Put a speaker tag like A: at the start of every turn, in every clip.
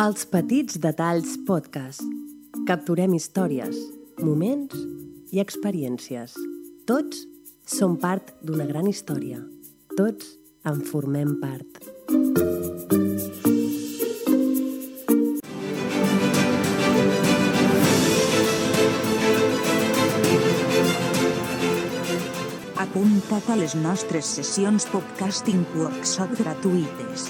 A: Els Petits Detalls Podcast. Capturem històries, moments i experiències. Tots som part d'una gran història. Tots en formem part.
B: Apunta't a les nostres sessions podcasting workshop gratuïtes.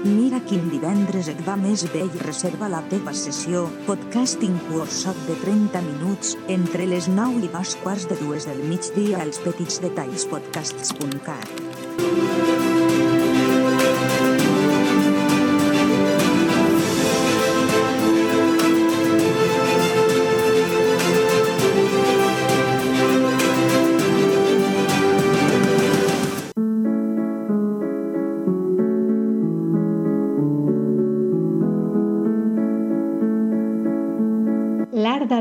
B: Mira quin divendres et va més bé i reserva la teva sessió podcasting workshop de 30 minuts entre les 9 i dos quarts de dues del migdia als petitsdetallspodcasts.cat.
C: L'art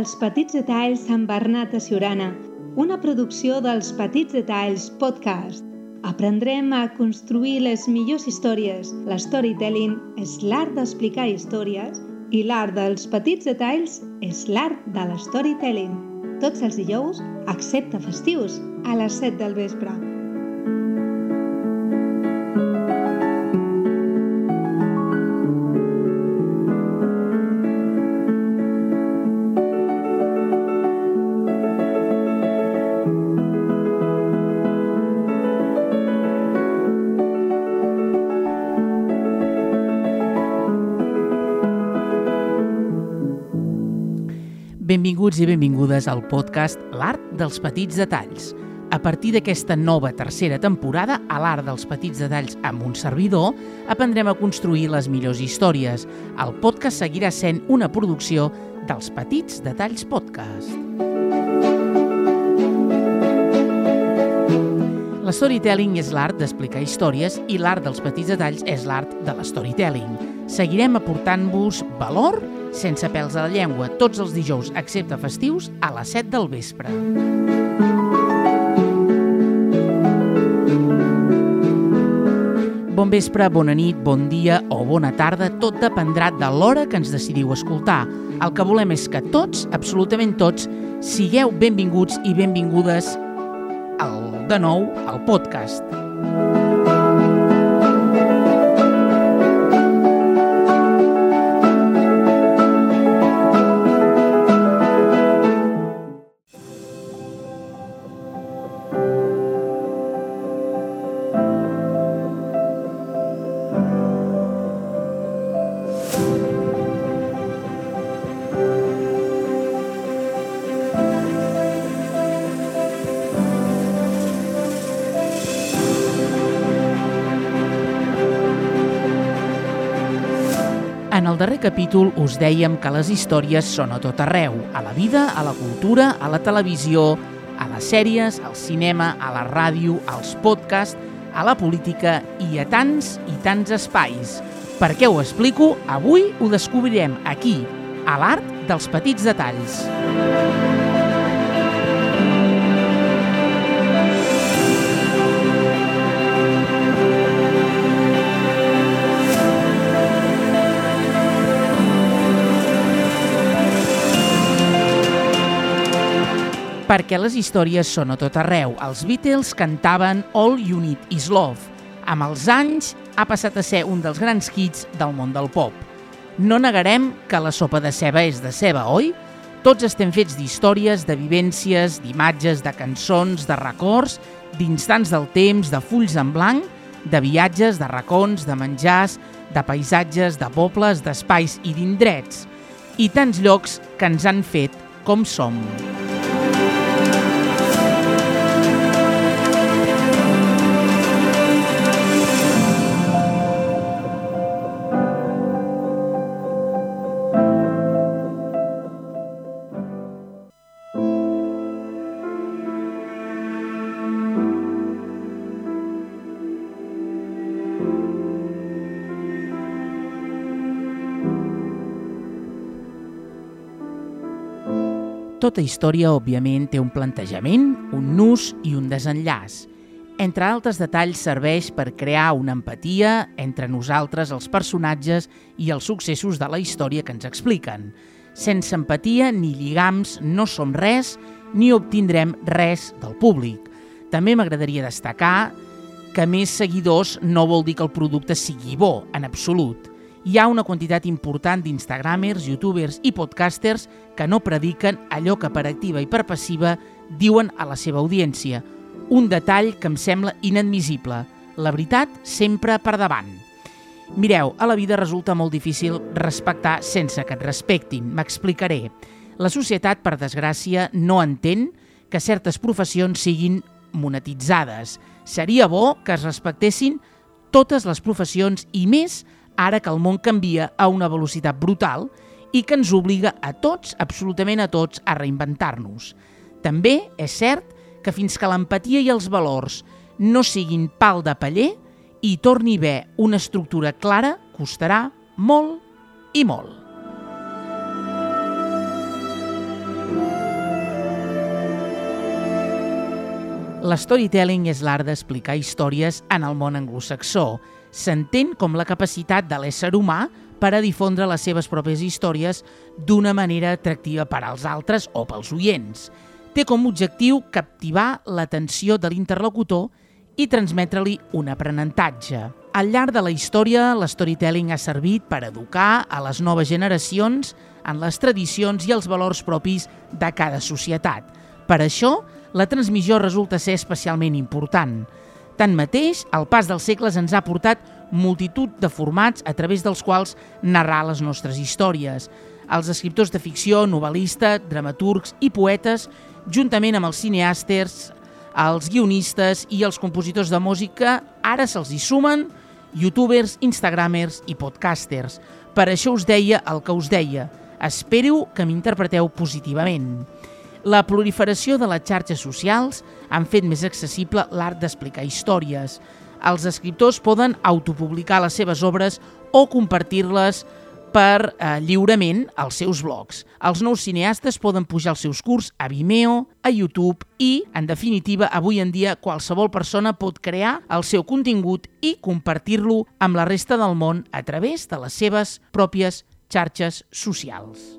C: dels petits detalls amb Bernat de Siurana, una producció dels Petits Detalls Podcast. Aprendrem a construir les millors històries. L'storytelling és l'art d'explicar històries i l'art dels petits detalls és l'art de l'storytelling. Tots els dijous, excepte festius, a les 7 del vespre.
D: Benvinguts i benvingudes al podcast L'Art dels Petits Detalls. A partir d'aquesta nova tercera temporada, a l'Art dels Petits Detalls amb un servidor, aprendrem a construir les millors històries. El podcast seguirà sent una producció dels Petits Detalls Podcast. La storytelling és l'art d'explicar històries i l'art dels petits detalls és l'art de la storytelling. Seguirem aportant-vos valor sense pèls a la llengua tots els dijous, excepte festius, a les 7 del vespre. Bon vespre, bona nit, bon dia o bona tarda, tot dependrà de l'hora que ens decidiu escoltar. El que volem és que tots, absolutament tots, sigueu benvinguts i benvingudes al, de nou al podcast. En darrer capítol us dèiem que les històries són a tot arreu, a la vida, a la cultura, a la televisió, a les sèries, al cinema, a la ràdio, als podcasts, a la política i a tants i tants espais. Per què ho explico? Avui ho descobrirem aquí, a l'art dels petits detalls. Perquè les històries són a tot arreu. Els Beatles cantaven All You Need Is Love. Amb els anys ha passat a ser un dels grans hits del món del pop. No negarem que la sopa de ceba és de ceba, oi? Tots estem fets d'històries, de vivències, d'imatges, de cançons, de records, d'instants del temps, de fulls en blanc, de viatges, de racons, de menjars, de paisatges, de pobles, d'espais i d'indrets. I tants llocs que ens han fet com som. Tota història, òbviament, té un plantejament, un nus i un desenllaç. entre altres detalls, serveix per crear una empatia entre nosaltres, els personatges i els successos de la història que ens expliquen. Sense empatia ni lligams no som res ni obtindrem res del públic. També m'agradaria destacar que més seguidors no vol dir que el producte sigui bo, en absolut. Hi ha una quantitat important d'instagramers, youtubers i podcasters que no prediquen allò que per activa i per passiva diuen a la seva audiència – un detall que em sembla inadmissible. La veritat sempre per davant. Mireu, a la vida resulta molt difícil respectar sense que et respectin. M'explicaré. La societat, per desgràcia, no entén que certes professions siguin monetitzades. Seria bo que es respectessin totes les professions i més ara que el món canvia a una velocitat brutal i que ens obliga a tots, absolutament a tots, a reinventar-nos. També és cert que fins que l'empatia i els valors no siguin pal de paller i torni a haver una estructura clara, costarà molt i molt. L'storytelling és l'art d'explicar històries en el món anglosaxó. S'entén com la capacitat de l'ésser humà per a difondre les seves pròpies històries d'una manera atractiva per als altres o pels oients té com a objectiu captivar l'atenció de l'interlocutor i transmetre-li un aprenentatge. Al llarg de la història, l'storytelling ha servit per educar a les noves generacions en les tradicions i els valors propis de cada societat. Per això, la transmissió resulta ser especialment important. Tanmateix, el pas dels segles ens ha portat multitud de formats a través dels quals narrar les nostres històries. Els escriptors de ficció, novel·listes, dramaturgs i poetes juntament amb els cineastes, els guionistes i els compositors de música, ara se'ls hi sumen youtubers, instagramers i podcasters. Per això us deia el que us deia. Espero que m'interpreteu positivament. La proliferació de les xarxes socials han fet més accessible l'art d'explicar històries. Els escriptors poden autopublicar les seves obres o compartir-les per eh, lliurement als seus blogs. Els nous cineastes poden pujar els seus curs a Vimeo, a YouTube i, en definitiva, avui en dia qualsevol persona pot crear el seu contingut i compartir-lo amb la resta del món a través de les seves pròpies xarxes socials.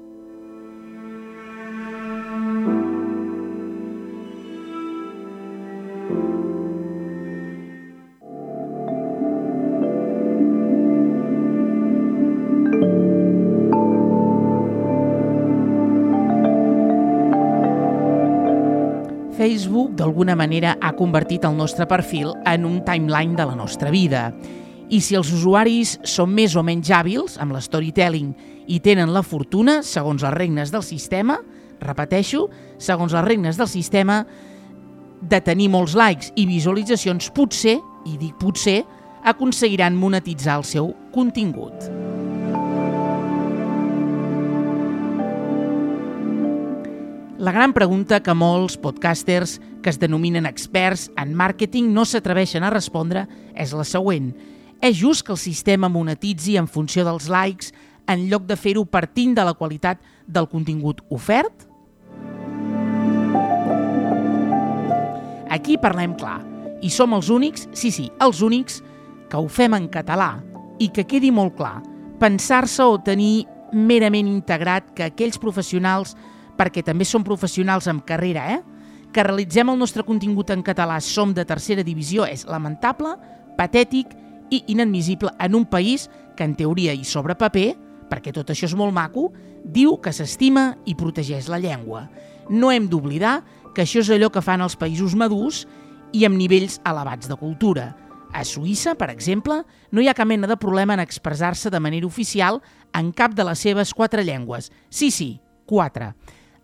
D: Facebook d'alguna manera ha convertit el nostre perfil en un timeline de la nostra vida. I si els usuaris són més o menys hàbils amb l'storytelling i tenen la fortuna, segons les regnes del sistema, repeteixo, segons les regnes del sistema, de tenir molts likes i visualitzacions, potser, i dic potser, aconseguiran monetitzar el seu contingut. La gran pregunta que molts podcasters que es denominen experts en màrqueting no s'atreveixen a respondre és la següent. És just que el sistema monetitzi en funció dels likes en lloc de fer-ho partint de la qualitat del contingut ofert? Aquí parlem clar. I som els únics, sí, sí, els únics, que ho fem en català. I que quedi molt clar, pensar-se o tenir merament integrat que aquells professionals perquè també som professionals amb carrera, eh? que realitzem el nostre contingut en català som de tercera divisió és lamentable, patètic i inadmissible en un país que en teoria i sobre paper, perquè tot això és molt maco, diu que s'estima i protegeix la llengua. No hem d'oblidar que això és allò que fan els països madurs i amb nivells elevats de cultura. A Suïssa, per exemple, no hi ha cap mena de problema en expressar-se de manera oficial en cap de les seves quatre llengües. Sí, sí, quatre.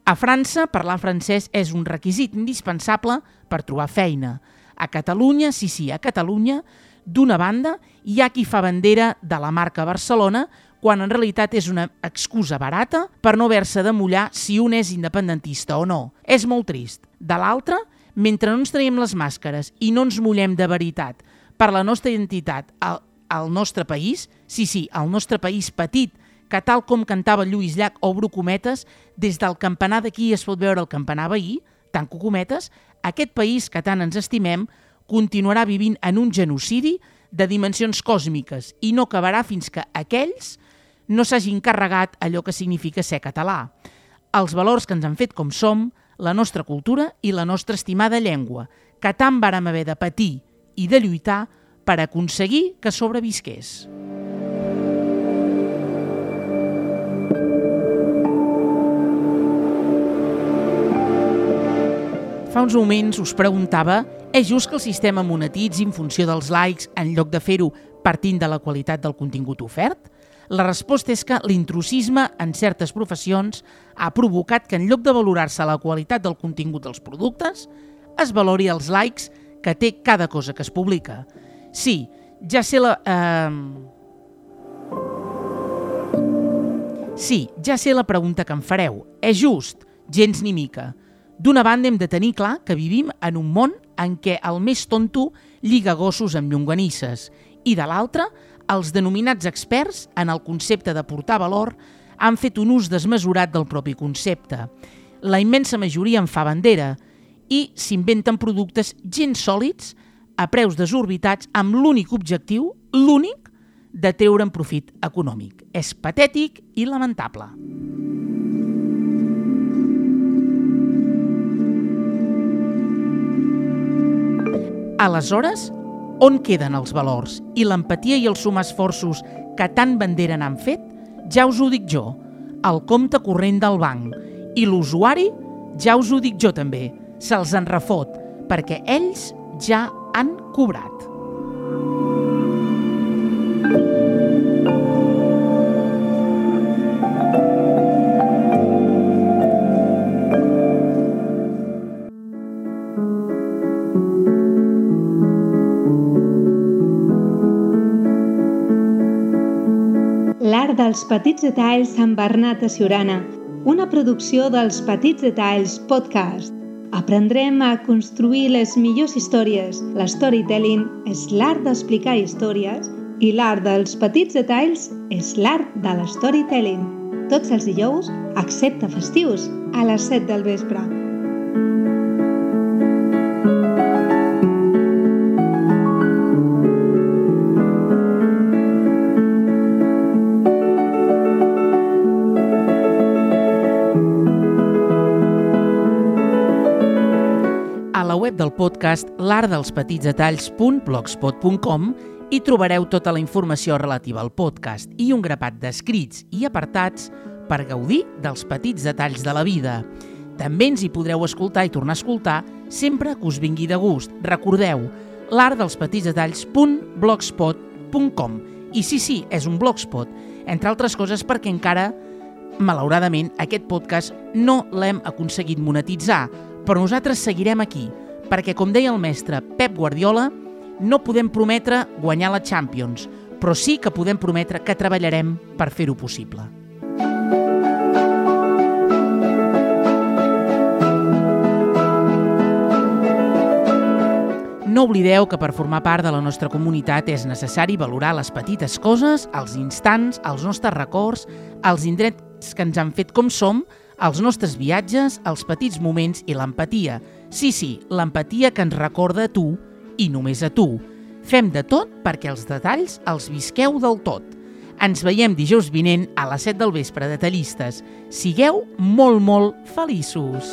D: A França, parlar francès és un requisit indispensable per trobar feina. A Catalunya, sí, sí, a Catalunya, d'una banda, hi ha qui fa bandera de la marca Barcelona quan en realitat és una excusa barata per no haver-se de mullar si un és independentista o no. És molt trist. De l'altra, mentre no ens traiem les màscares i no ens mullem de veritat per la nostra identitat al, al nostre país, sí, sí, al nostre país petit, que tal com cantava Lluís Llach o Brucometes, des del campanar d'aquí es pot veure el campanar veí, tanco cometes, aquest país que tant ens estimem continuarà vivint en un genocidi de dimensions còsmiques i no acabarà fins que aquells no s'hagin carregat allò que significa ser català, els valors que ens han fet com som, la nostra cultura i la nostra estimada llengua, que tant vàrem haver de patir i de lluitar per aconseguir que sobrevisqués. Fa uns moments us preguntava és just que el sistema monetitzi en funció dels likes en lloc de fer-ho partint de la qualitat del contingut ofert? La resposta és que l'intrusisme en certes professions ha provocat que en lloc de valorar-se la qualitat del contingut dels productes, es valori els likes que té cada cosa que es publica. Sí, ja sé la... Eh... Sí, ja sé la pregunta que em fareu. És just? Gens ni mica. D'una banda hem de tenir clar que vivim en un món en què el més tonto lliga gossos amb llonganisses i de l'altra, els denominats experts en el concepte de portar valor han fet un ús desmesurat del propi concepte. La immensa majoria en fa bandera i s'inventen productes gens sòlids a preus desorbitats amb l'únic objectiu, l'únic, de treure'n profit econòmic. És patètic i lamentable. Aleshores, on queden els valors i l'empatia i el sumar esforços que tant bandera n'han fet? Ja us ho dic jo, el compte corrent del banc. I l'usuari, ja us ho dic jo també, se'ls en refot, perquè ells ja han cobrat.
C: Dels petits detalls Sant Bernat de Siurana, una producció dels Petits Detalls Podcast. Aprendrem a construir les millors històries. L'storytelling és l'art d'explicar històries i l'art dels petits detalls és l'art de l'storytelling. Tots els dijous, excepte festius, a les 7 del vespre.
D: A la web del podcast l'artdelspetitsdetalls.blogspot.com hi trobareu tota la informació relativa al podcast i un grapat d'escrits i apartats per gaudir dels petits detalls de la vida. També ens hi podreu escoltar i tornar a escoltar sempre que us vingui de gust. Recordeu, l'artdelspetitsdetalls.blogspot.com I sí, sí, és un blogspot, entre altres coses perquè encara, malauradament, aquest podcast no l'hem aconseguit monetitzar, però nosaltres seguirem aquí, perquè, com deia el mestre Pep Guardiola, no podem prometre guanyar la Champions, però sí que podem prometre que treballarem per fer-ho possible. No oblideu que per formar part de la nostra comunitat és necessari valorar les petites coses, els instants, els nostres records, els indrets que ens han fet com som, els nostres viatges, els petits moments i l'empatia. Sí, sí, l'empatia que ens recorda a tu i només a tu. Fem de tot perquè els detalls els visqueu del tot. Ens veiem dijous vinent a les 7 del vespre de Tallistes. Sigueu molt, molt feliços!